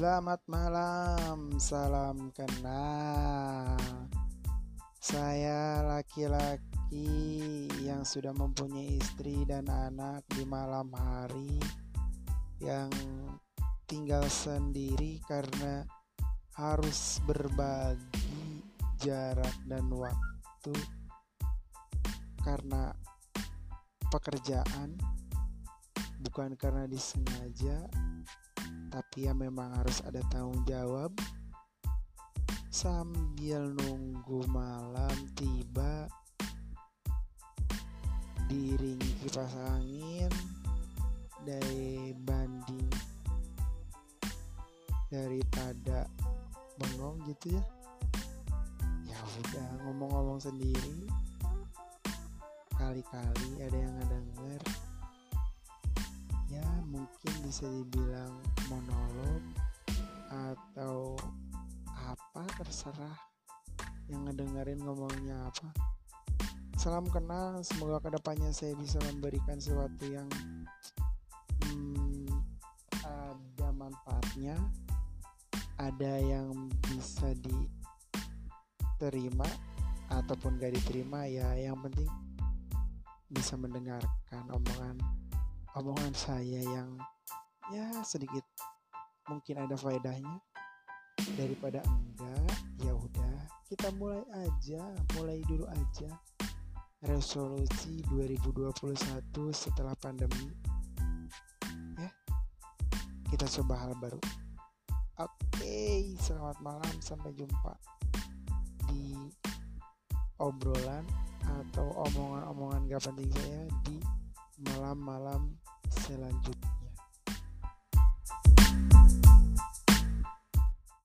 Selamat malam, salam kenal. Saya laki-laki yang sudah mempunyai istri dan anak di malam hari yang tinggal sendiri karena harus berbagi jarak dan waktu karena pekerjaan bukan karena disengaja tapi ya memang harus ada tanggung jawab. Sambil nunggu malam tiba diiringi kipas angin dari banding daripada bengong gitu ya. Ya udah ngomong-ngomong sendiri kali-kali ada yang ngedenger ya mungkin bisa dibilang monolog atau apa terserah yang ngedengerin ngomongnya apa. Salam kenal semoga ke depannya saya bisa memberikan sesuatu yang hmm, ada manfaatnya ada yang bisa diterima ataupun gak diterima ya yang penting bisa mendengarkan omongan omongan saya yang ya sedikit mungkin ada faedahnya. Daripada enggak ya udah kita mulai aja mulai dulu aja. Resolusi 2021 setelah pandemi. Ya kita coba hal baru. Oke selamat malam sampai jumpa di obrolan atau omongan-omongan gak penting saya di malam-malam selanjutnya